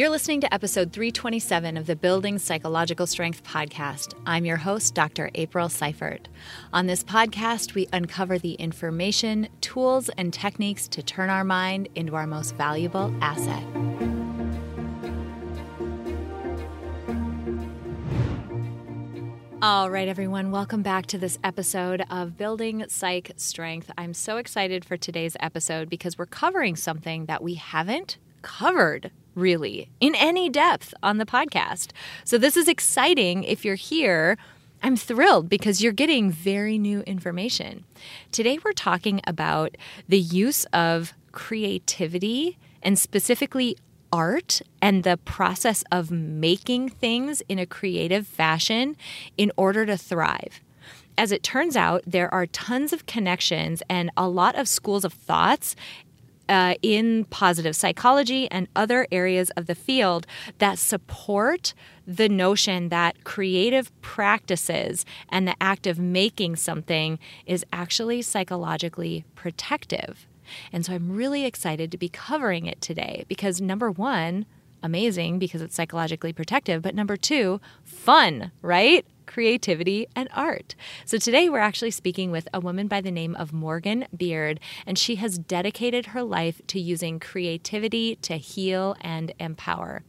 You're listening to episode 327 of the Building Psychological Strength podcast. I'm your host, Dr. April Seifert. On this podcast, we uncover the information, tools, and techniques to turn our mind into our most valuable asset. All right, everyone, welcome back to this episode of Building Psych Strength. I'm so excited for today's episode because we're covering something that we haven't covered really in any depth on the podcast. So this is exciting if you're here. I'm thrilled because you're getting very new information. Today, we're talking about the use of creativity and specifically art and the process of making things in a creative fashion in order to thrive. As it turns out, there are tons of connections and a lot of schools of thoughts uh, in positive psychology and other areas of the field that support the notion that creative practices and the act of making something is actually psychologically protective. And so I'm really excited to be covering it today because number one, amazing because it's psychologically protective, but number two, fun, right? creativity, and art. So today we're actually speaking with a woman by the name of Morgan Beard, and she has dedicated her life to using creativity to heal and empower.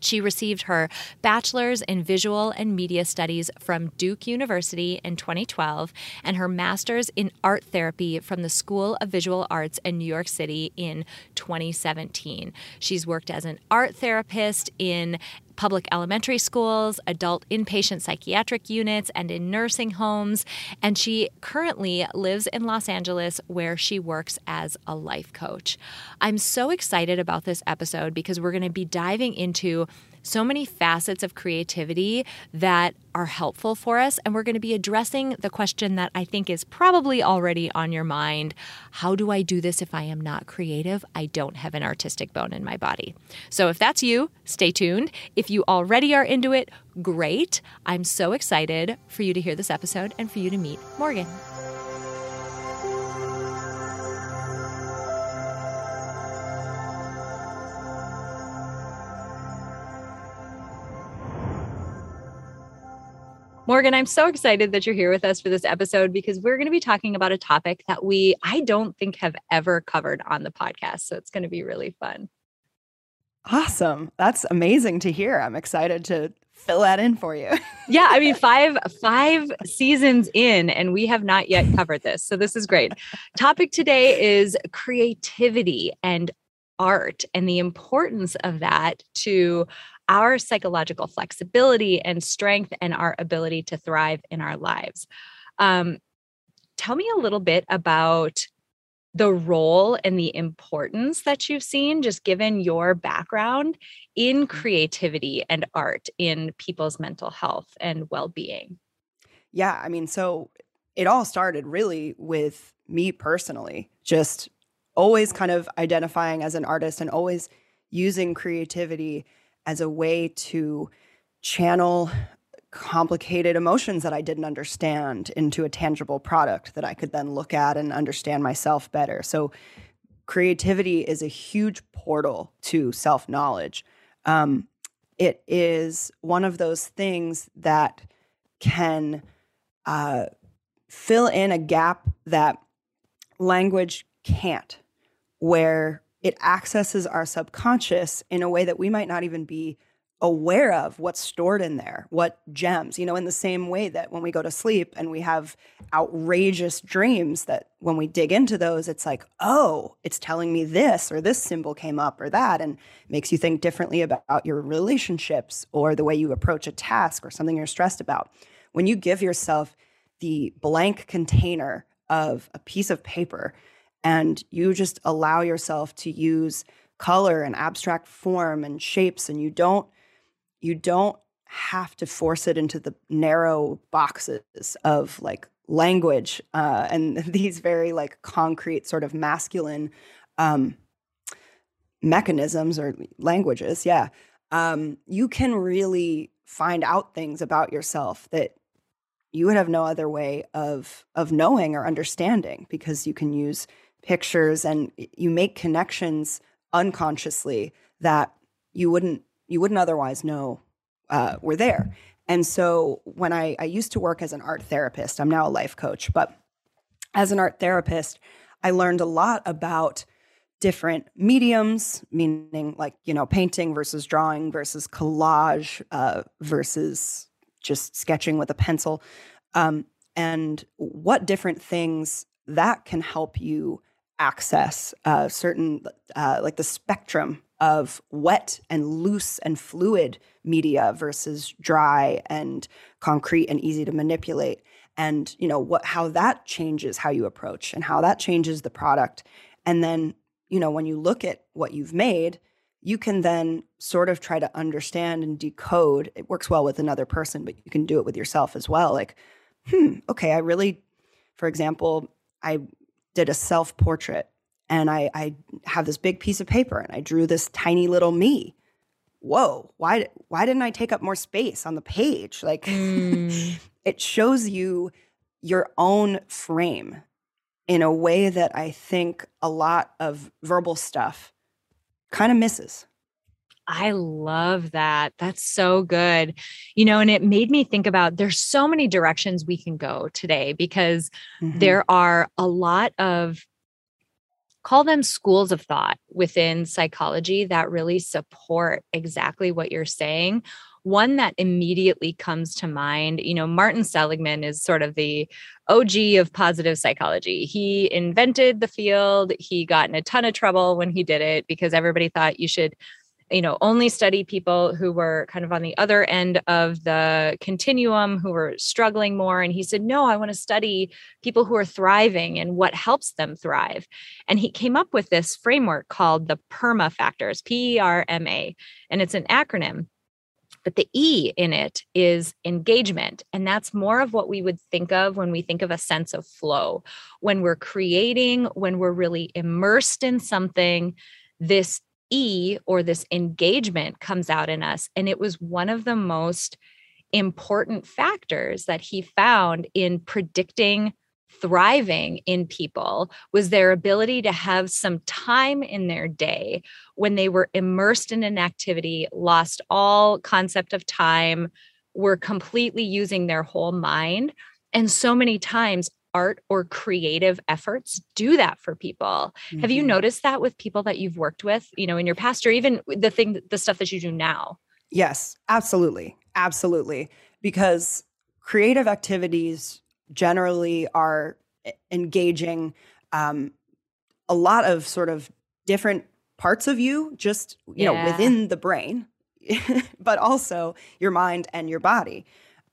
She received her bachelor's in visual and media studies from Duke University in 2012 and her master's in art therapy from the School of Visual Arts in New York City in 2017. She's worked as an art therapist in public elementary schools, adult inpatient psychiatric units, and in nursing homes. And she currently lives in Los Angeles where she works as a life coach. I'm so excited about this episode because we're going to be diving into so many facets of creativity that are helpful for us. And we're going to be addressing the question that I think is probably already on your mind How do I do this if I am not creative? I don't have an artistic bone in my body. So if that's you, stay tuned. If you already are into it, great. I'm so excited for you to hear this episode and for you to meet Morgan. Morgan, I'm so excited that you're here with us for this episode because we're going to be talking about a topic that we, I don't think, have ever covered on the podcast. So it's going to be really fun. Awesome. That's amazing to hear. I'm excited to fill that in for you. yeah, I mean 5 5 seasons in and we have not yet covered this. So this is great. Topic today is creativity and art and the importance of that to our psychological flexibility and strength and our ability to thrive in our lives. Um, tell me a little bit about the role and the importance that you've seen, just given your background in mm-hmm. creativity and art in people's mental health and well being. Yeah, I mean, so it all started really with me personally, just always kind of identifying as an artist and always using creativity as a way to channel complicated emotions that I didn't understand into a tangible product that I could then look at and understand myself better. So, creativity is a huge portal to self knowledge. Um, it is one of those things that can uh, fill in a gap that language can't, where it accesses our subconscious in a way that we might not even be aware of what's stored in there, what gems, you know, in the same way that when we go to sleep and we have outrageous dreams, that when we dig into those, it's like, oh, it's telling me this or this symbol came up or that, and makes you think differently about your relationships or the way you approach a task or something you're stressed about. When you give yourself the blank container of a piece of paper and you just allow yourself to use color and abstract form and shapes and you don't you don't have to force it into the narrow boxes of like language uh, and these very like concrete sort of masculine um, mechanisms or languages yeah um, you can really find out things about yourself that you would have no other way of of knowing or understanding because you can use pictures and you make connections unconsciously that you wouldn't you wouldn't otherwise know uh, were there. And so when I, I used to work as an art therapist, I'm now a life coach, but as an art therapist, I learned a lot about different mediums, meaning like, you know, painting versus drawing versus collage uh, versus just sketching with a pencil, um, and what different things that can help you access uh, certain, uh, like the spectrum of wet and loose and fluid media versus dry and concrete and easy to manipulate. And you know what how that changes how you approach and how that changes the product. And then you know when you look at what you've made you can then sort of try to understand and decode. It works well with another person but you can do it with yourself as well. Like hmm okay i really for example i did a self portrait and I, I have this big piece of paper and I drew this tiny little me. Whoa, why why didn't I take up more space on the page? Like mm. it shows you your own frame in a way that I think a lot of verbal stuff kind of misses. I love that. That's so good. You know, and it made me think about there's so many directions we can go today because mm-hmm. there are a lot of call them schools of thought within psychology that really support exactly what you're saying. One that immediately comes to mind, you know, Martin Seligman is sort of the OG of positive psychology. He invented the field. He got in a ton of trouble when he did it because everybody thought you should you know only study people who were kind of on the other end of the continuum who were struggling more and he said no i want to study people who are thriving and what helps them thrive and he came up with this framework called the perma factors p-e-r-m-a and it's an acronym but the E in it is engagement. And that's more of what we would think of when we think of a sense of flow. When we're creating, when we're really immersed in something, this E or this engagement comes out in us. And it was one of the most important factors that he found in predicting thriving in people was their ability to have some time in their day when they were immersed in an activity, lost all concept of time, were completely using their whole mind. And so many times art or creative efforts do that for people. Mm-hmm. Have you mm-hmm. noticed that with people that you've worked with, you know, in your past or even the thing the stuff that you do now? Yes, absolutely. Absolutely. Because creative activities generally are engaging um, a lot of sort of different parts of you just you yeah. know within the brain but also your mind and your body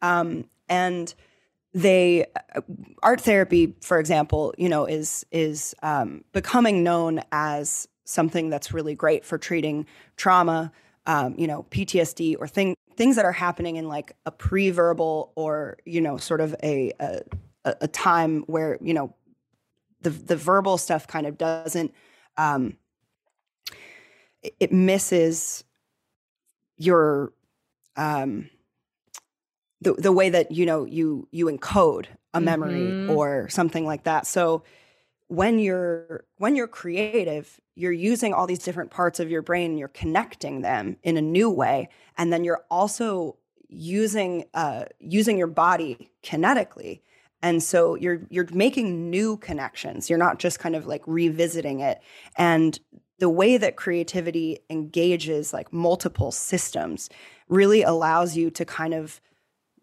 um, and they uh, art therapy for example you know is is um, becoming known as something that's really great for treating trauma um, you know ptsd or thing, things that are happening in like a pre-verbal or you know sort of a, a, a time where you know the the verbal stuff kind of doesn't um, it misses your um, the the way that you know you you encode a memory mm-hmm. or something like that. So when you're when you're creative, you're using all these different parts of your brain, and you're connecting them in a new way, and then you're also using uh, using your body kinetically. And so you're you're making new connections. You're not just kind of like revisiting it. And the way that creativity engages like multiple systems really allows you to kind of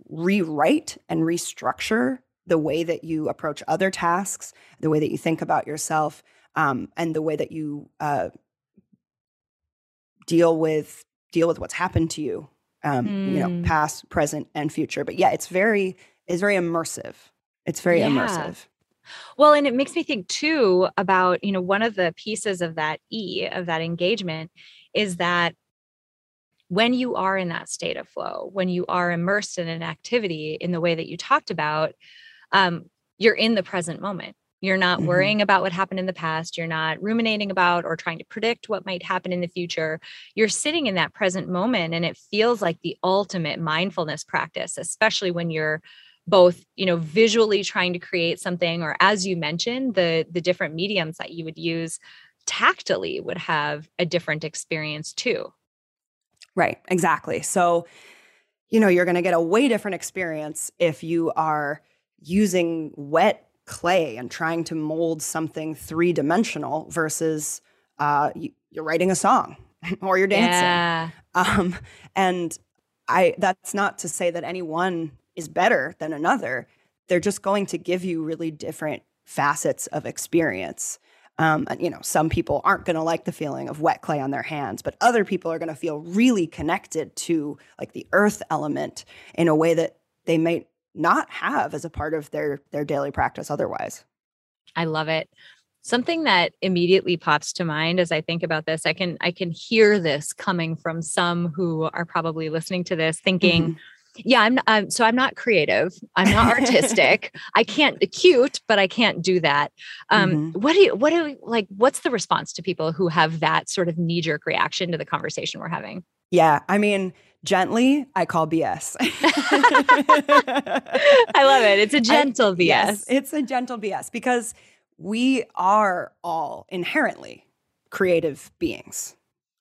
rewrite and restructure the way that you approach other tasks, the way that you think about yourself, um, and the way that you uh, deal with deal with what's happened to you, um, mm. you know, hmm. past, present, and future. But yeah, it's very it's very immersive. It's very yeah. immersive. Well, and it makes me think too about, you know, one of the pieces of that E of that engagement is that when you are in that state of flow, when you are immersed in an activity in the way that you talked about, um, you're in the present moment. You're not mm-hmm. worrying about what happened in the past. You're not ruminating about or trying to predict what might happen in the future. You're sitting in that present moment and it feels like the ultimate mindfulness practice, especially when you're both you know visually trying to create something or as you mentioned the the different mediums that you would use tactily would have a different experience too Right, exactly. So, you know, you're going to get a way different experience if you are using wet clay and trying to mold something three dimensional versus uh, you're writing a song or you're dancing. Yeah. Um, and I that's not to say that any one is better than another. They're just going to give you really different facets of experience. Um, and, you know, some people aren't going to like the feeling of wet clay on their hands, but other people are going to feel really connected to like the earth element in a way that they may not have as a part of their their daily practice otherwise. I love it. Something that immediately pops to mind as I think about this, I can I can hear this coming from some who are probably listening to this thinking, mm-hmm. Yeah, I'm, I'm so I'm not creative. I'm not artistic. I can't cute, but I can't do that. Um, mm-hmm. what do you what do you, like what's the response to people who have that sort of knee jerk reaction to the conversation we're having? Yeah, I mean, gently, I call BS. I love it. It's a gentle I, BS. Yes, it's a gentle BS because we are all inherently creative beings.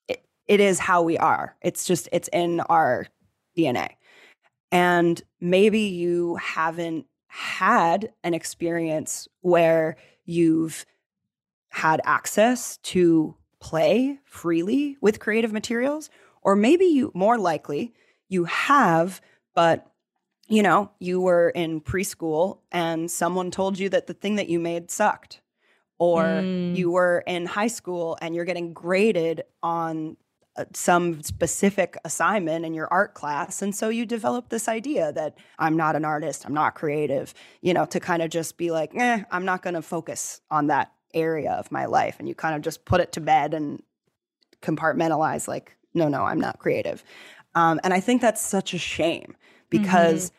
It, it is how we are. It's just, it's in our DNA. And maybe you haven't had an experience where you've had access to play freely with creative materials, or maybe you, more likely, you have, but you know, you were in preschool and someone told you that the thing that you made sucked. Or mm. you were in high school and you're getting graded on some specific assignment in your art class. And so you develop this idea that I'm not an artist, I'm not creative, you know, to kind of just be like, eh, I'm not going to focus on that area of my life. And you kind of just put it to bed and compartmentalize, like, no, no, I'm not creative. Um, and I think that's such a shame because. Mm-hmm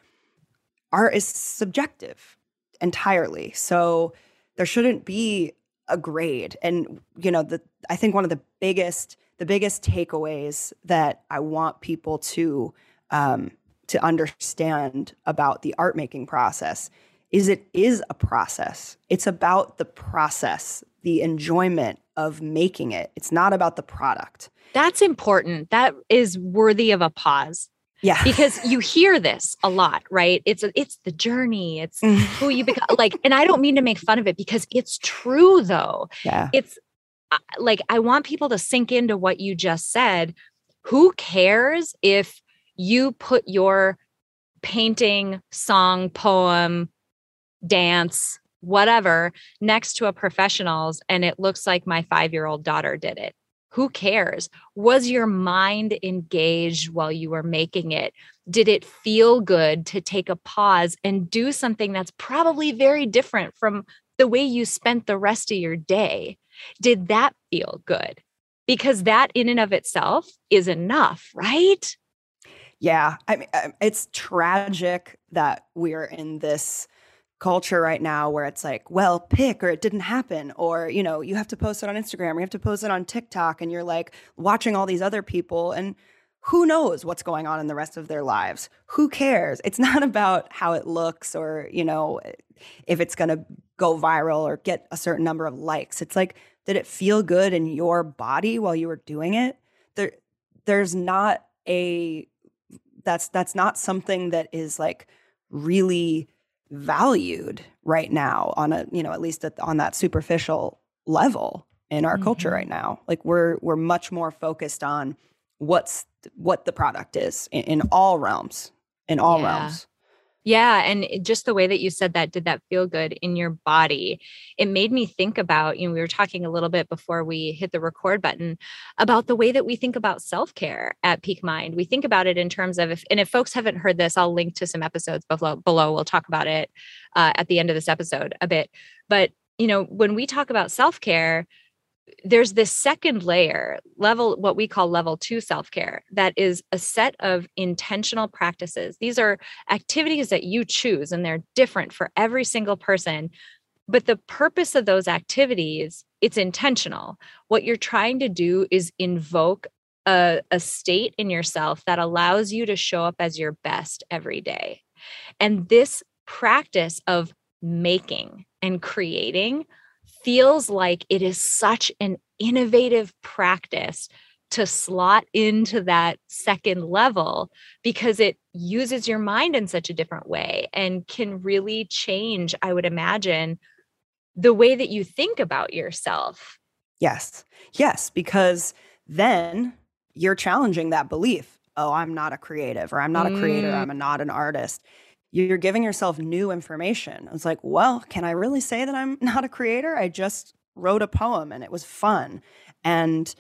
art is subjective entirely. So there shouldn't be a grade. And you know, the I think one of the biggest the biggest takeaways that I want people to um, to understand about the art making process is it is a process. It's about the process, the enjoyment of making it. It's not about the product. That's important. That is worthy of a pause. Yeah. Because you hear this a lot, right? It's a, it's the journey. It's mm. who you become like and I don't mean to make fun of it because it's true though. Yeah. It's like I want people to sink into what you just said. Who cares if you put your painting, song, poem, dance, whatever next to a professional's and it looks like my 5-year-old daughter did it? who cares? Was your mind engaged while you were making it? Did it feel good to take a pause and do something that's probably very different from the way you spent the rest of your day? Did that feel good? Because that in and of itself is enough, right? Yeah. I mean, um, it's tragic that we're in this culture right now where it's like, well, pick or it didn't happen, or you know, you have to post it on Instagram, or you have to post it on TikTok, and you're like watching all these other people and who knows what's going on in the rest of their lives? Who cares? It's not about how it looks or, you know, if it's going to go viral or get a certain number of likes. It's like, did it feel good in your body while you were doing it? There there's not a that's that's not something that is like really valued right now on a you know at least at, on that superficial level in our mm-hmm. culture right now like we're we're much more focused on what's what the product is in, in all realms in all yeah. realms yeah. And just the way that you said that, did that feel good in your body? It made me think about, you know, we were talking a little bit before we hit the record button about the way that we think about self care at Peak Mind. We think about it in terms of, if, and if folks haven't heard this, I'll link to some episodes below. below. We'll talk about it uh, at the end of this episode a bit. But, you know, when we talk about self care, there's this second layer, level, what we call level two self care, that is a set of intentional practices. These are activities that you choose, and they're different for every single person. But the purpose of those activities, it's intentional. What you're trying to do is invoke a, a state in yourself that allows you to show up as your best every day. And this practice of making and creating feels like it is such an innovative practice to slot into that second level because it uses your mind in such a different way and can really change, I would imagine, the way that you think about yourself. Yes. Yes. Because then you're challenging that belief. Oh, I'm not a creative, or I'm not a creator, mm. I'm a, not an artist. You're giving yourself new information. It's like, well, can I really say that I'm not a creator? I just wrote a poem and it was fun. And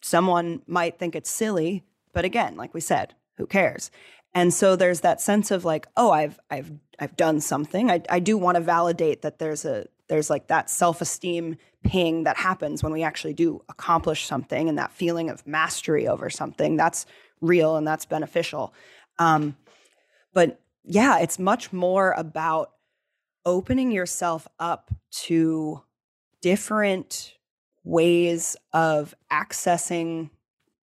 someone might think it's silly, but again, like we said, who cares? And so there's that sense of like, oh, I've I've I've done something. I I do want to validate that there's a there's like that self-esteem ping that happens when we actually do accomplish something and that feeling of mastery over something that's real and that's beneficial. Um, but yeah, it's much more about opening yourself up to different ways of accessing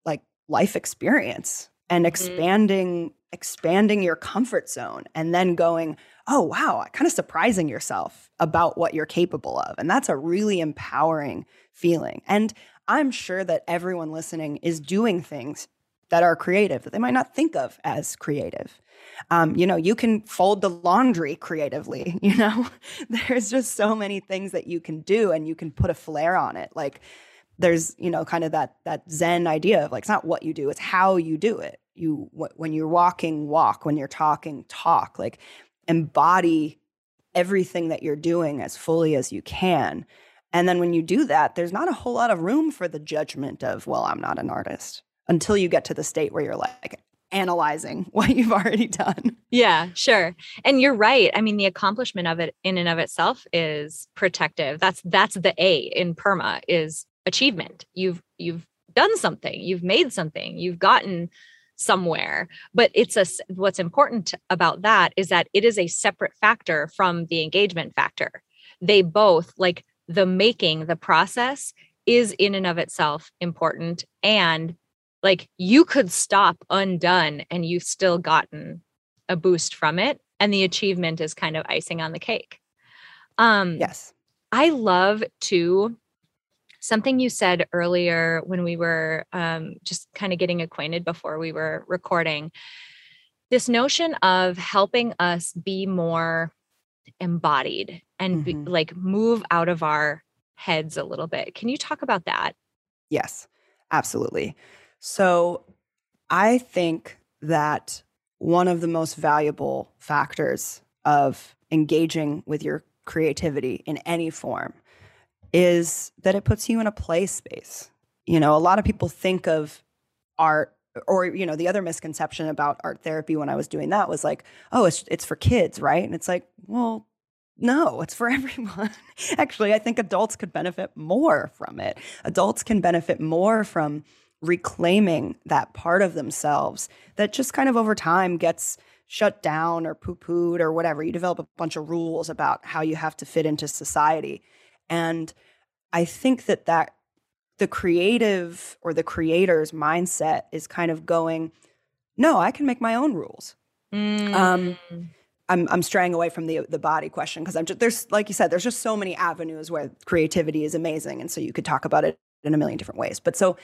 like life experience and mm-hmm. expanding mm. expanding your comfort zone and then going oh wow kind of surprising yourself about what you're capable of and that's a really empowering feeling and i'm sure that everyone listening is doing things that are creative that they might not think of as creative um, you know, you can fold the laundry creatively, you know, there's just so many things that you can do and you can put a flair on it. Like there's, you know, kind of that, that Zen idea of like, it's not what you do, it's how you do it. You, when you're walking, walk, when you're talking, talk, like embody everything that you're doing as fully as you can. And then when you do that, there's not a whole lot of room for the judgment of, well, I'm not an artist until you get to the state where you're like, analyzing what you've already done. Yeah, sure. And you're right. I mean, the accomplishment of it in and of itself is protective. That's that's the A in PERMA is achievement. You've you've done something, you've made something, you've gotten somewhere. But it's a what's important about that is that it is a separate factor from the engagement factor. They both like the making, the process is in and of itself important and like you could stop undone and you've still gotten a boost from it and the achievement is kind of icing on the cake. Um yes. I love to something you said earlier when we were um, just kind of getting acquainted before we were recording this notion of helping us be more embodied and mm-hmm. be, like move out of our heads a little bit. Can you talk about that? Yes absolutely so I think that one of the most valuable factors of engaging with your creativity in any form is that it puts you in a play space. You know, a lot of people think of art or you know, the other misconception about art therapy when I was doing that was like, oh, it's it's for kids, right? And it's like, well, no, it's for everyone. Actually, I think adults could benefit more from it. Adults can benefit more from reclaiming that part of themselves that just kind of over time gets shut down or poo pooed or whatever. You develop a bunch of rules about how you have to fit into society. And I think that that the creative or the creator's mindset is kind of going, no, I can make my own rules. Mm. Um, I'm I'm straying away from the the body question because I'm just there's like you said there's just so many avenues where creativity is amazing and so you could talk about it in a million different ways. But so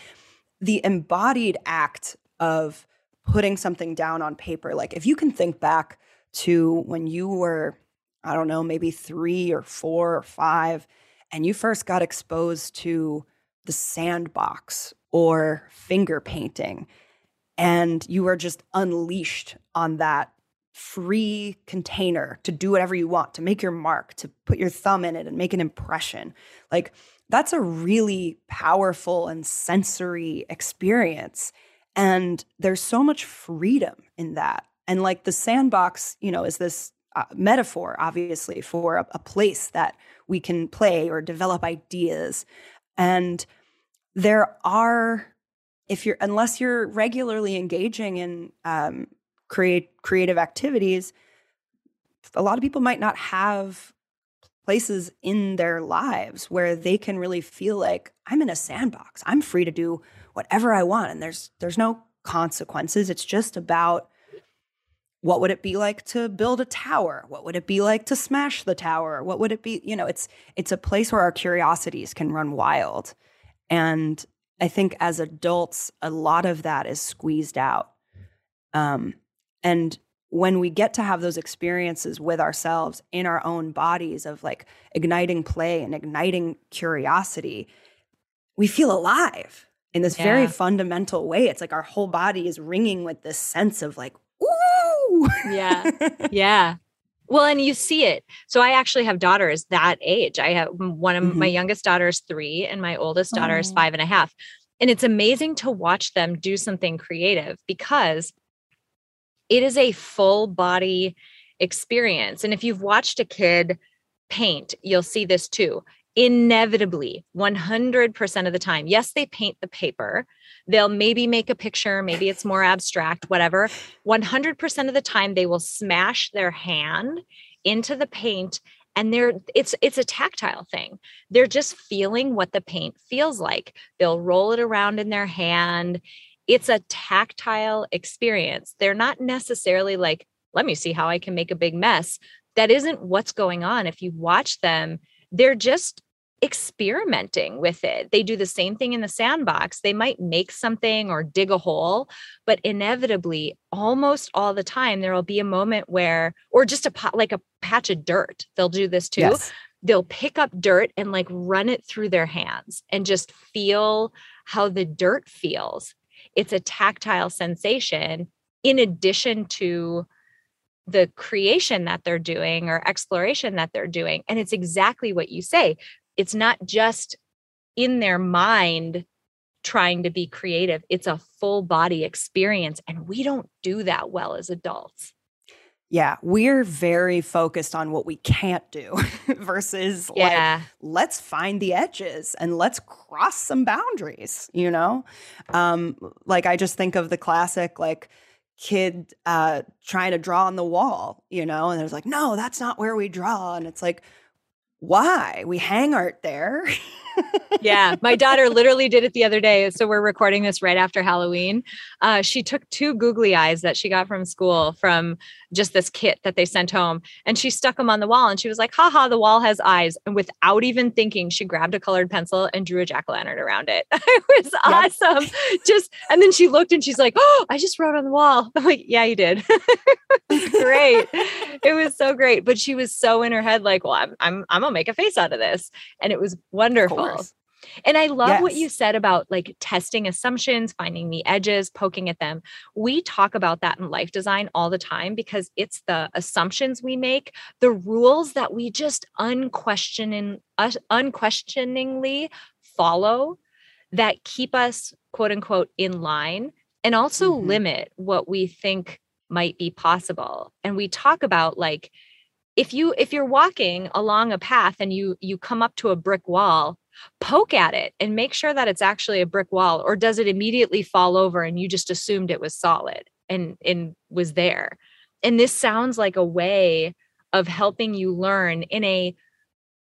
the embodied act of putting something down on paper, like if you can think back to when you were, I don't know, maybe three or four or five, and you first got exposed to the sandbox or finger painting, and you were just unleashed on that free container to do whatever you want, to make your mark, to put your thumb in it and make an impression. Like that's a really powerful and sensory experience. And there's so much freedom in that. And like the sandbox, you know, is this uh, metaphor, obviously, for a, a place that we can play or develop ideas. And there are, if you're, unless you're regularly engaging in um, create creative activities, a lot of people might not have places in their lives where they can really feel like I'm in a sandbox. I'm free to do whatever I want and there's there's no consequences. It's just about what would it be like to build a tower? What would it be like to smash the tower? What would it be, you know, it's it's a place where our curiosities can run wild. And I think as adults, a lot of that is squeezed out. Um, and when we get to have those experiences with ourselves in our own bodies of like igniting play and igniting curiosity, we feel alive in this yeah. very fundamental way. It's like our whole body is ringing with this sense of like, ooh. Yeah. Yeah. Well, and you see it. So I actually have daughters that age. I have one of mm-hmm. my youngest daughters three, and my oldest daughter oh. is five and a half. And it's amazing to watch them do something creative because it is a full body experience. And if you've watched a kid paint, you'll see this too. Inevitably, 100% of the time, yes, they paint the paper. They'll maybe make a picture, maybe it's more abstract, whatever. 100% of the time, they will smash their hand into the paint and they're it's it's a tactile thing they're just feeling what the paint feels like they'll roll it around in their hand it's a tactile experience. They're not necessarily like, let me see how I can make a big mess. That isn't what's going on. If you watch them, they're just experimenting with it. They do the same thing in the sandbox. They might make something or dig a hole, but inevitably, almost all the time, there will be a moment where, or just a pot, like a patch of dirt. They'll do this too. Yes. They'll pick up dirt and like run it through their hands and just feel how the dirt feels it's a tactile sensation in addition to the creation that they're doing or exploration that they're doing. And it's exactly what you say. It's not just in their mind trying to be creative, it's a full body experience. And we don't do that well as adults. Yeah, we're very focused on what we can't do versus yeah. like let's find the edges and let's cross some boundaries, you know? Um like I just think of the classic like kid uh trying to draw on the wall, you know, and there's like, "No, that's not where we draw." And it's like, "Why? We hang art there." yeah, my daughter literally did it the other day. So we're recording this right after Halloween. Uh, she took two googly eyes that she got from school from just this kit that they sent home, and she stuck them on the wall. And she was like, "Haha, the wall has eyes." And without even thinking, she grabbed a colored pencil and drew a jack o' lantern around it. it was yep. awesome. Just and then she looked and she's like, "Oh, I just wrote on the wall." I'm like, "Yeah, you did." great. it was so great. But she was so in her head, like, "Well, I'm I'm I'm make a face out of this," and it was wonderful. And I love yes. what you said about like testing assumptions, finding the edges, poking at them. We talk about that in life design all the time because it's the assumptions we make, the rules that we just unquestioning, uh, unquestioningly follow that keep us quote unquote in line and also mm-hmm. limit what we think might be possible. And we talk about like if you if you're walking along a path and you you come up to a brick wall poke at it and make sure that it's actually a brick wall or does it immediately fall over and you just assumed it was solid and and was there? And this sounds like a way of helping you learn in a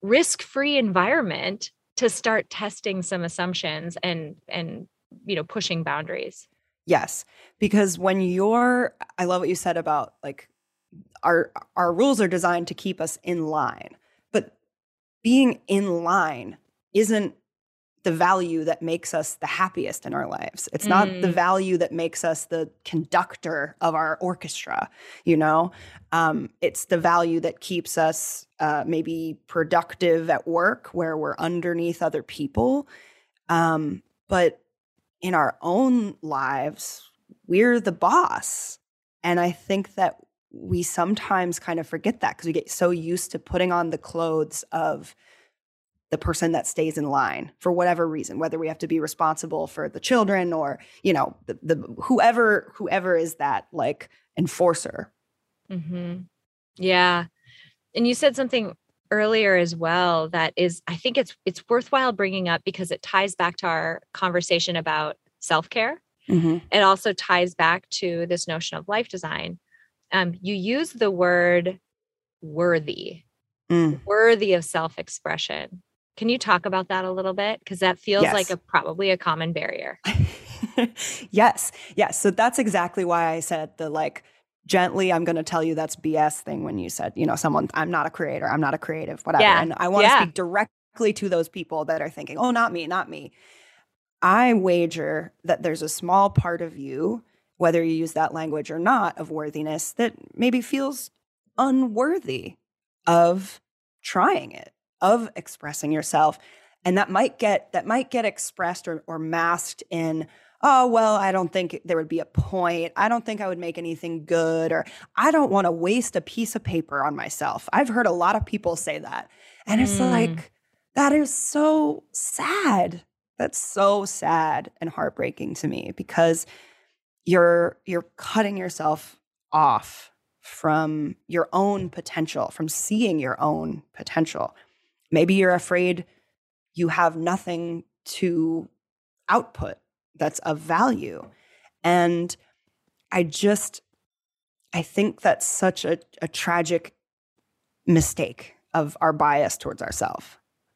risk-free environment to start testing some assumptions and and you know pushing boundaries. Yes because when you're i love what you said about like our our rules are designed to keep us in line but being in line isn't the value that makes us the happiest in our lives. It's not the mm. value that makes us the conductor of our orchestra, you know? Um, it's the value that keeps us uh, maybe productive at work where we're underneath other people. Um, but in our own lives, we're the boss. And I think that we sometimes kind of forget that because we get so used to putting on the clothes of, the person that stays in line for whatever reason whether we have to be responsible for the children or you know the, the whoever whoever is that like enforcer mm-hmm. yeah and you said something earlier as well that is i think it's it's worthwhile bringing up because it ties back to our conversation about self-care mm-hmm. it also ties back to this notion of life design um, you use the word worthy mm. worthy of self-expression can you talk about that a little bit? Because that feels yes. like a probably a common barrier. yes. Yes. So that's exactly why I said the like gently, I'm going to tell you that's BS thing when you said, you know, someone, I'm not a creator, I'm not a creative, whatever. Yeah. And I want to yeah. speak directly to those people that are thinking, oh, not me, not me. I wager that there's a small part of you, whether you use that language or not, of worthiness that maybe feels unworthy of trying it, of expressing yourself. And that might get that might get expressed or, or masked in, oh, well, I don't think there would be a point. I don't think I would make anything good, or I don't want to waste a piece of paper on myself. I've heard a lot of people say that. And it's mm. like, that is so sad. That's so sad and heartbreaking to me because you're you're cutting yourself off from your own potential, from seeing your own potential. Maybe you're afraid you have nothing to output that's of value. And I just, I think that's such a, a tragic mistake of our bias towards ourselves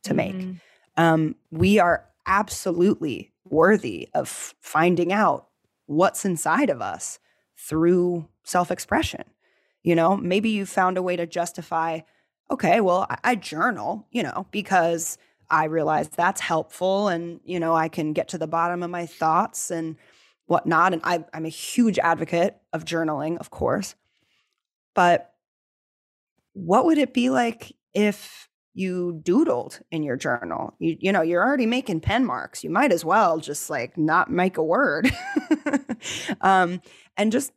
to make. Mm-hmm. Um, we are absolutely worthy of finding out what's inside of us through self expression. You know, maybe you found a way to justify, okay, well, I, I journal, you know, because I realize that's helpful and, you know, I can get to the bottom of my thoughts and whatnot. And I, I'm a huge advocate of journaling, of course. But what would it be like if you doodled in your journal? You, you know, you're already making pen marks. You might as well just like not make a word um, and just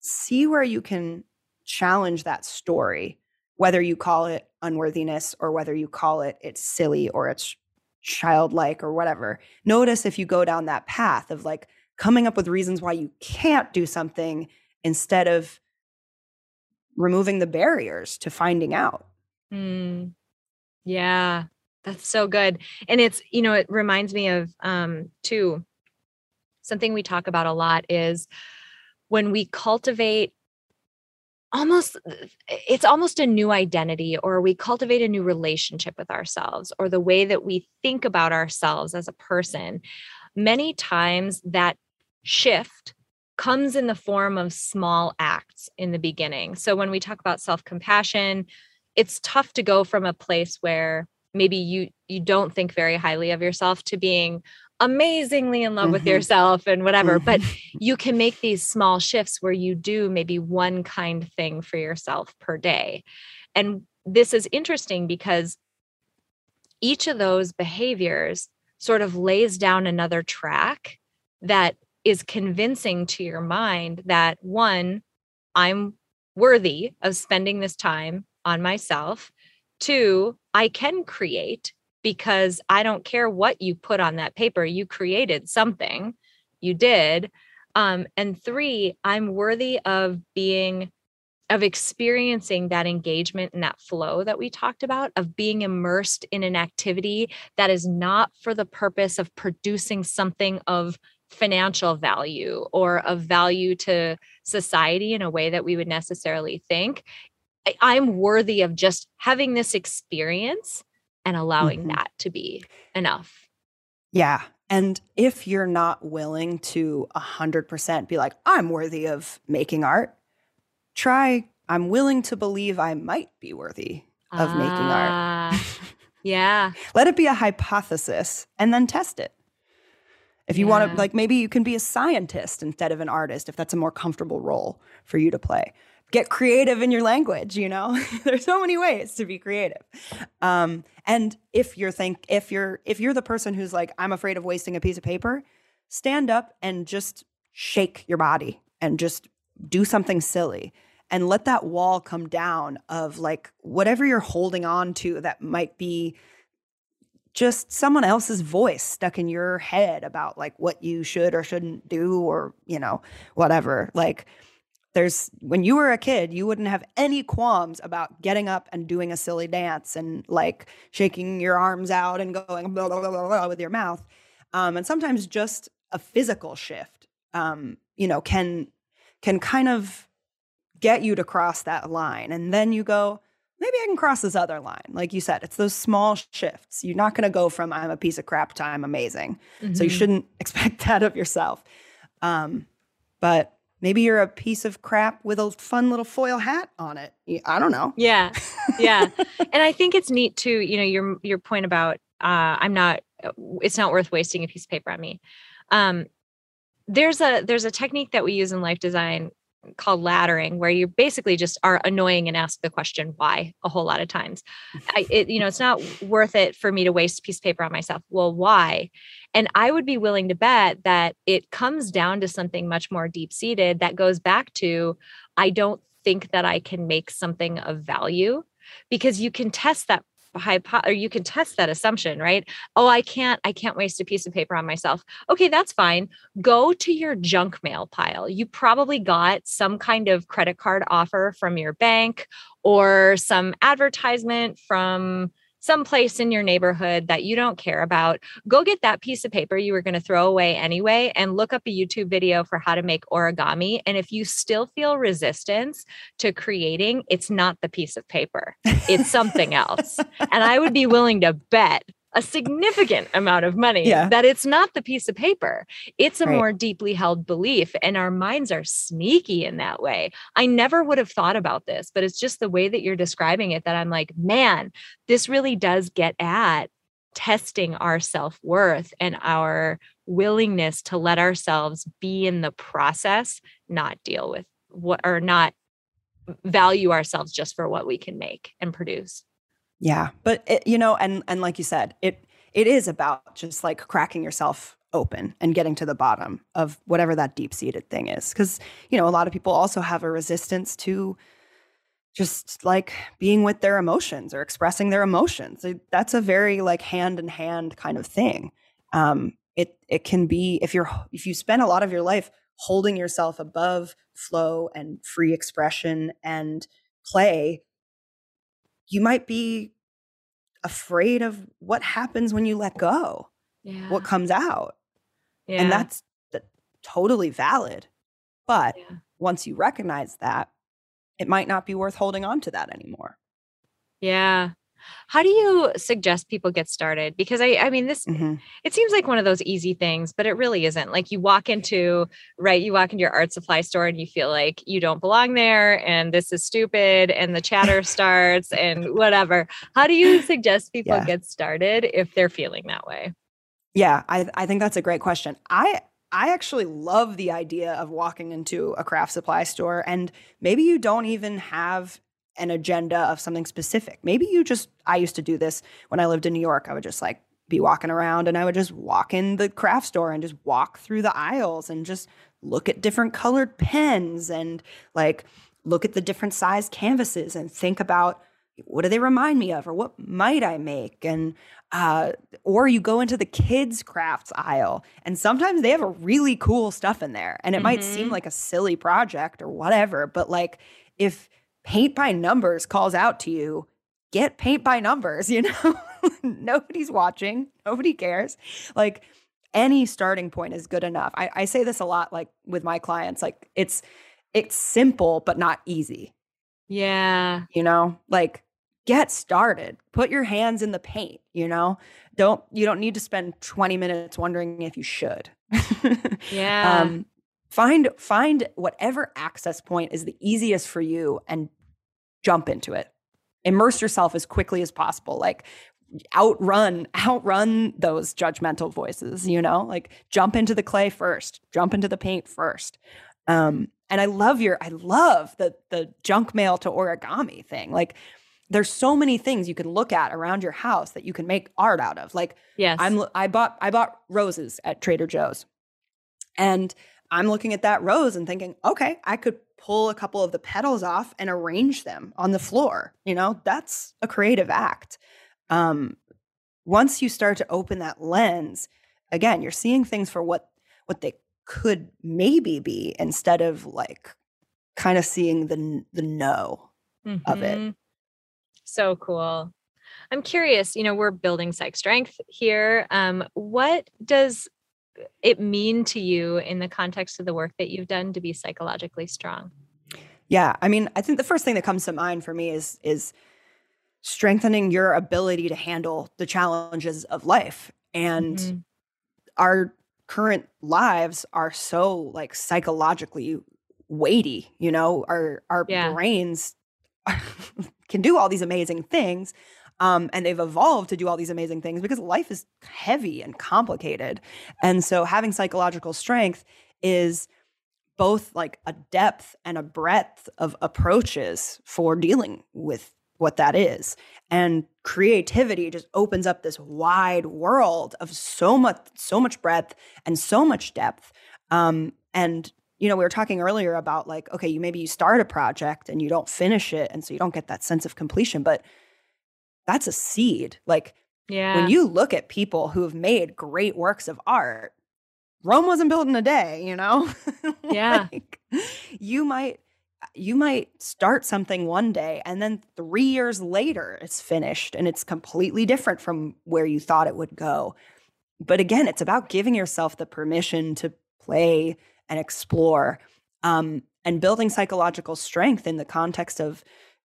see where you can challenge that story whether you call it unworthiness or whether you call it it's silly or it's childlike or whatever. Notice if you go down that path of like coming up with reasons why you can't do something instead of removing the barriers to finding out. Mm. Yeah, that's so good. And it's, you know, it reminds me of um too something we talk about a lot is when we cultivate almost it's almost a new identity or we cultivate a new relationship with ourselves or the way that we think about ourselves as a person many times that shift comes in the form of small acts in the beginning so when we talk about self-compassion it's tough to go from a place where maybe you you don't think very highly of yourself to being amazingly in love mm-hmm. with yourself and whatever mm-hmm. but you can make these small shifts where you do maybe one kind thing for yourself per day and this is interesting because each of those behaviors sort of lays down another track that is convincing to your mind that one i'm worthy of spending this time on myself two i can create because I don't care what you put on that paper, you created something, you did. Um, and three, I'm worthy of being, of experiencing that engagement and that flow that we talked about, of being immersed in an activity that is not for the purpose of producing something of financial value or of value to society in a way that we would necessarily think. I'm worthy of just having this experience and allowing mm-hmm. that to be enough. Yeah. And if you're not willing to 100% be like, I'm worthy of making art, try, I'm willing to believe I might be worthy of making art. Ah, yeah. Let it be a hypothesis and then test it. If you yeah. want to, like, maybe you can be a scientist instead of an artist if that's a more comfortable role for you to play get creative in your language you know? There's so many ways to be creative. Um, and if you're think if you're if you're the person who's like i'm afraid of wasting a piece of paper stand up and just shake your body and just do something silly and let that wall come down of like whatever you're holding on to that might be just someone else's voice stuck in your head about like what you should or shouldn't do or you know whatever. Like there's when you were a kid you wouldn't have any qualms about getting up and doing a silly dance and like shaking your arms out and going blah, blah, blah, blah with your mouth. Um, and sometimes just a physical shift um, you know can can kind of get you to cross that line. And then you go maybe i can cross this other line. Like you said it's those small shifts. You're not going to go from i'm a piece of crap to i'm amazing. Mm-hmm. so you mm-hmm. shouldn't expect that of yourself. Um, but Maybe you're a piece of crap with a fun little foil hat on it. I don't know. Yeah. Yeah. and I think it's neat too, you know, your your point about uh, I'm not. Uh, it's not worth wasting a piece of paper on me. Um, there's a there's a technique that we use in life design called laddering where you basically just are annoying and ask the question why? a whole lot of times. I, it, you know it's not worth it for me to waste a piece of paper on myself. Well why? And i would be willing to bet that it comes down to something much more deep seated that goes back to i don't think that i can make something of value because you can test that hypo or you can test that assumption right? Oh i can't i can't waste a piece of paper on myself. Okay that's fine. Go to your junk mail pile. You probably got some kind of credit card offer from your bank or some advertisement from someplace in your neighborhood that you don't care about, go get that piece of paper you were going to throw away anyway and look up a YouTube video for how to make origami. And if you still feel resistance to creating, it's not the piece of paper, it's something else. And I would be willing to bet a significant amount of money yeah. that it's not the piece of paper. It's a right. more deeply held belief. And our minds are sneaky in that way. I never would have thought about this, but it's just the way that you're describing it that I'm like, man, this really does get at testing our self worth and our willingness to let ourselves be in the process, not deal with what or not value ourselves just for what we can make and produce. Yeah, but it, you know, and and like you said, it it is about just like cracking yourself open and getting to the bottom of whatever that deep seated thing is. Because you know, a lot of people also have a resistance to just like being with their emotions or expressing their emotions. That's a very like hand in hand kind of thing. Um, it it can be if you're if you spend a lot of your life holding yourself above flow and free expression and play you might be afraid of what happens when you let go, yeah. what comes out. Yeah. And that's totally valid. But yeah. once you recognize that, it might not be worth holding on to that anymore. Yeah. How do you suggest people get started? Because I, I mean, this, mm-hmm. it seems like one of those easy things, but it really isn't. Like you walk into, right, you walk into your art supply store and you feel like you don't belong there and this is stupid and the chatter starts and whatever. How do you suggest people yeah. get started if they're feeling that way? Yeah, I, I think that's a great question. I, I actually love the idea of walking into a craft supply store and maybe you don't even have an agenda of something specific. Maybe you just, I used to do this when I lived in New York. I would just like be walking around and I would just walk in the craft store and just walk through the aisles and just look at different colored pens and like look at the different size canvases and think about what do they remind me of or what might I make? And, uh, or you go into the kids' crafts aisle and sometimes they have a really cool stuff in there and it mm-hmm. might seem mm-hmm. like a silly project or whatever, but like if, paint by numbers calls out to you, get paint by numbers, you know? Nobody's watching, nobody cares. Like any starting point is good enough. I, I say this a lot like with my clients, like it's it's simple but not easy. Yeah. You know, like get started. Put your hands in the paint, you know? Don't you don't need to spend 20 minutes wondering if you should. yeah. Um find find whatever access point is the easiest for you and jump into it. Immerse yourself as quickly as possible like outrun outrun those judgmental voices you know? Like jump into the clay first jump into the paint first. Um and i love your i love the the junk mail to origami thing. Like there's so many things you can look at around your house that you can make art out of. Like yes. I'm i bought i bought roses at trader joe's. And I'm looking at that rose and thinking, okay, I could pull a couple of the petals off and arrange them on the floor. You know, that's a creative act. Um, once you start to open that lens, again, you're seeing things for what what they could maybe be instead of like kind of seeing the the no mm-hmm. of it. Mm-hmm. So cool. I'm curious, you know, we're building psych strength here. Um, what does it mean to you in the context of the work that you've done to be psychologically strong? Yeah, I mean, I think the first thing that comes to mind for me is is strengthening your ability to handle the challenges of life. And mm-hmm. our current lives are so like psychologically weighty, you know, our our yeah. brains can do all these amazing things. Um, and they've evolved to do all these amazing things because life is heavy and complicated. And so having psychological strength is both like a depth and a breadth of approaches for dealing with what that is. And creativity just opens up this wide world of so much, so much breadth and so much depth. Um, and you know, we were talking earlier about like, okay, you maybe you start a project and you don't finish it, and so you don't get that sense of completion, but that's a seed. Like, yeah. when you look at people who have made great works of art, Rome wasn't built in a day, you know? Yeah. like, you might you might start something one day and then 3 years later it's finished and it's completely different from where you thought it would go. But again, it's about giving yourself the permission to play and explore um, and building psychological strength in the context of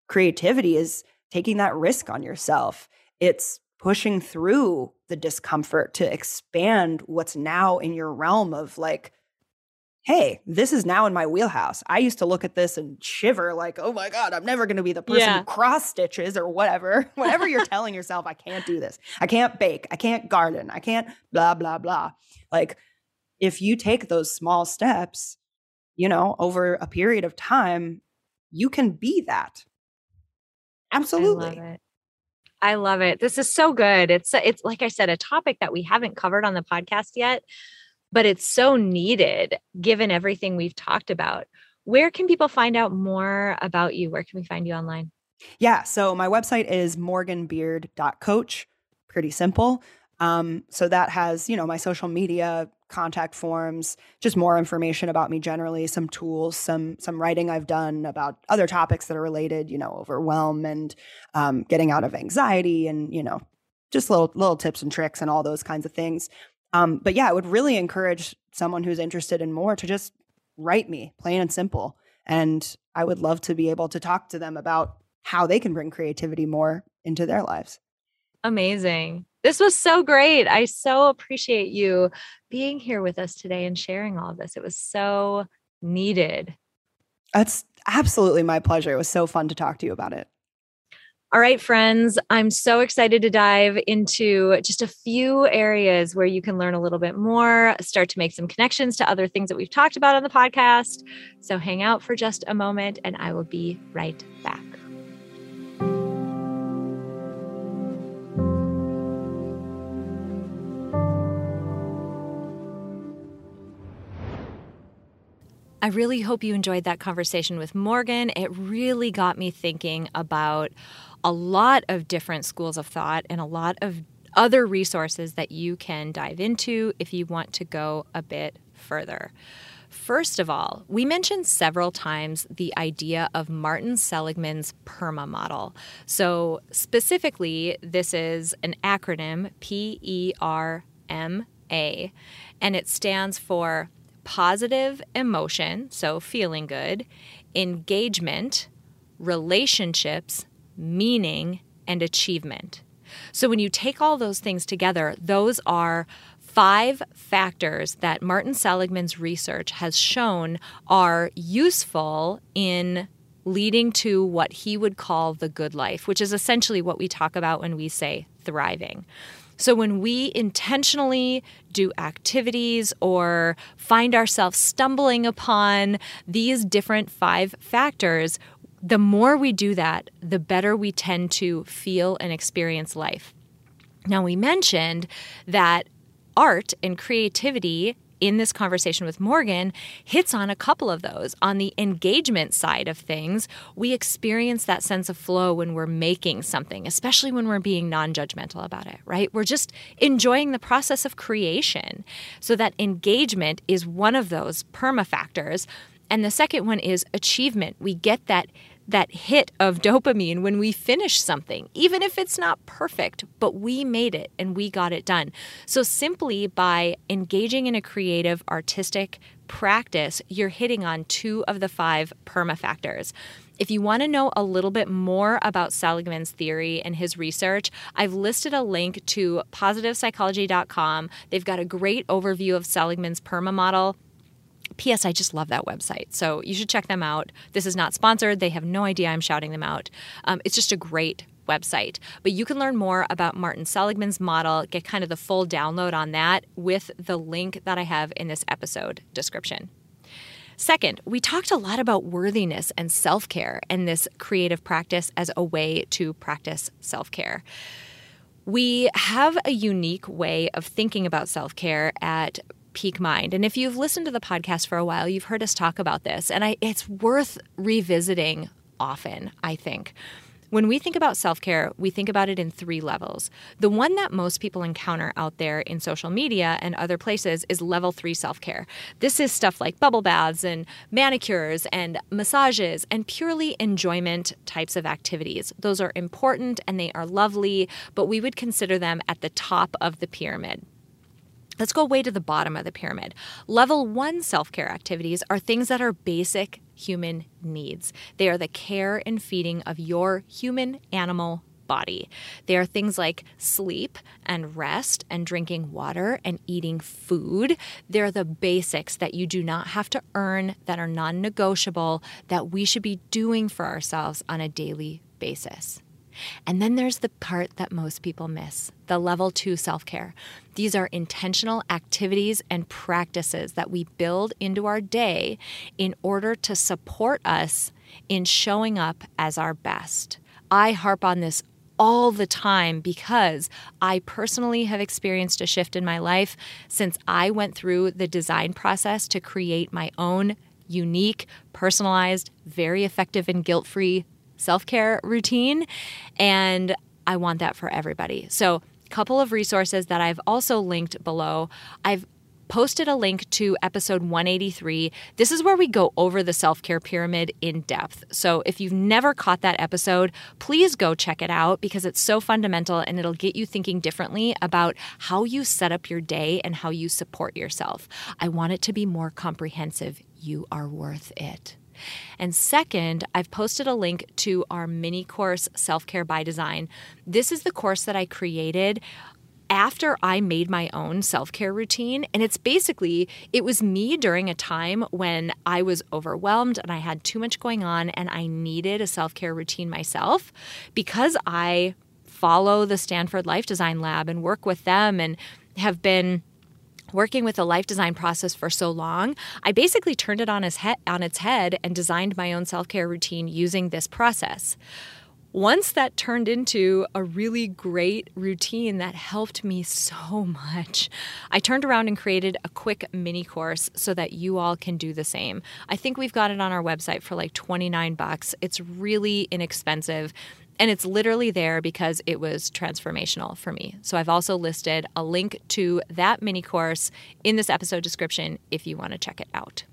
creativity is taking that risk on yourself. It's pushing through the discomfort to expand what's now in your realm of like, hey, this is now in my wheelhouse. I used to look at this and shiver like, oh my God, I'm never going to be the person Yeah. who cross stitches or whatever. Whatever you're telling yourself, I can't do this. I can't bake. I can't garden. I can't blah, blah, blah. Like, if you take those small steps, you know, over a period of time, you can be that. Absolutely. I love it. I love it. This is so good. It's it's like I said, a topic that we haven't covered on the podcast yet, but it's so needed given everything we've talked about. Where can people find out more about you? Where can we find you online? Yeah. So my website is morganbeard.coach. Pretty simple. Um, so that has, you know, my social media, contact forms, just more information about me generally, some tools, some some writing I've done about other topics that are related, you know, overwhelm and um, getting out of anxiety and, you know, just little little tips and tricks and all those kinds of things. Um, but yeah, I would really encourage someone who's interested in more to just write me, plain and simple. And I would love to be able to talk to them about how they can bring creativity more into their lives. Amazing. This was so great. I so appreciate you being here with us today and sharing all of this. It was so needed. That's absolutely my pleasure. It was so fun to talk to you about it. All right, friends, I'm so excited to dive into just a few areas where you can learn a little bit more, start to make some connections to other things that we've talked about on the podcast. So hang out for just a moment and I will be right back. I really hope you enjoyed that conversation with Morgan. It really got me thinking about a lot of different schools of thought and a lot of other resources that you can dive into if you want to go a bit further. First of all, we mentioned several times the idea of Martin Seligman's PERMA model. So, specifically, this is an acronym P E R M A, and it stands for positive emotion, so feeling good, engagement, relationships, meaning, and achievement. So when you take all those things together, those are five factors that Martin Seligman's research has shown are useful in leading to what he would call the good life, which is essentially what we talk about when we say thriving. So, when we intentionally do activities or find ourselves stumbling upon these different five factors, the more we do that, the better we tend to feel and experience life. Now, we mentioned that art and creativity in this conversation with Morgan hits on a couple of those. On the engagement side of things, we experience that sense of flow when we're making something, especially when we're being non judgmental about it, right? We're just enjoying the process of creation. So, that engagement is one of those perma factors. And the second one is achievement. We get that that hit of dopamine when we finish something, even if it's not perfect, but we made it and we got it done. So, simply by engaging in a creative, artistic practice, you're hitting on two of the five perma factors. If you want to know a little bit more about Seligman's theory and his research, I've listed a link to positivepsychology.com. They've got a great overview of Seligman's perma model. P.S. I just love that website. So you should check them out. This is not sponsored. They have no idea I'm shouting them out. Um, it's just a great website. But you can learn more about Martin Seligman's model, get kind of the full download on that with the link that I have in this episode description. Second, we talked a lot about worthiness and self care and this creative practice as a way to practice self care. We have a unique way of thinking about self care at Peak Mind. And if you've listened to the podcast for a while, you've heard us talk about this. And I, it's worth revisiting often, I think. When we think about self care, we think about it in three levels. The one that most people encounter out there in social media and other places is level three self care. This is stuff like bubble baths and manicures and massages and purely enjoyment types of activities. Those are important and they are lovely, but we would consider them at the top of the pyramid. Let's go way to the bottom of the pyramid. Level one self care activities are things that are basic human needs. They are the care and feeding of your human animal body. They are things like sleep and rest and drinking water and eating food. They're the basics that you do not have to earn, that are non negotiable, that we should be doing for ourselves on a daily basis. And then there's the part that most people miss the level two self care. These are intentional activities and practices that we build into our day in order to support us in showing up as our best. I harp on this all the time because I personally have experienced a shift in my life since I went through the design process to create my own unique, personalized, very effective, and guilt free self care routine. And I want that for everybody. So, couple of resources that I've also linked below. I've posted a link to episode 183. This is where we go over the self care pyramid in depth. So if you've never caught that episode, please go check it out because it's so fundamental and it'll get you thinking differently about how you set up your day and how you support yourself. I want it to be more comprehensive. You are worth it. And second, I've posted a link to our mini course, Self Care by Design. This is the course that I created after I made my own self care routine. And it's basically, it was me during a time when I was overwhelmed and I had too much going on and I needed a self care routine myself because I follow the Stanford Life Design Lab and work with them and have been working with the life design process for so long, I basically turned it on its head, on its head and designed my own self-care routine using this process. Once that turned into a really great routine that helped me so much, I turned around and created a quick mini course so that you all can do the same. I think we've got it on our website for like 29 bucks. It's really inexpensive. And it's literally there because it was transformational for me. So I've also listed a link to that mini course in this episode description if you want to check it out.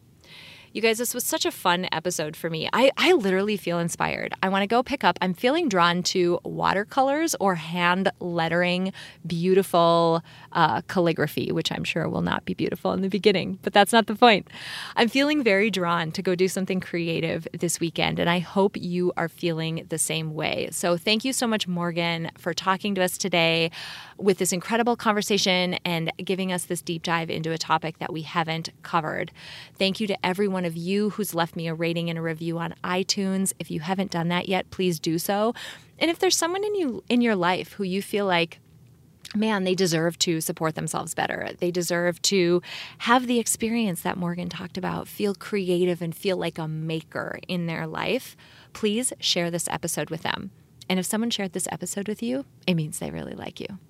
You guys, this was such a fun episode for me. I, I literally feel inspired. I want to go pick up, I'm feeling drawn to watercolors or hand lettering beautiful uh, calligraphy, which I'm sure will not be beautiful in the beginning, but that's not the point. I'm feeling very drawn to go do something creative this weekend, and I hope you are feeling the same way. So thank you so much, Morgan, for talking to us today with this incredible conversation and giving us this deep dive into a topic that we haven't covered. Thank you to every one of you who's left me a rating and a review on iTunes. If you haven't done that yet, please do so. And if there's someone in you in your life who you feel like man, they deserve to support themselves better. They deserve to have the experience that Morgan talked about, feel creative and feel like a maker in their life. Please share this episode with them. And if someone shared this episode with you, it means they really like you.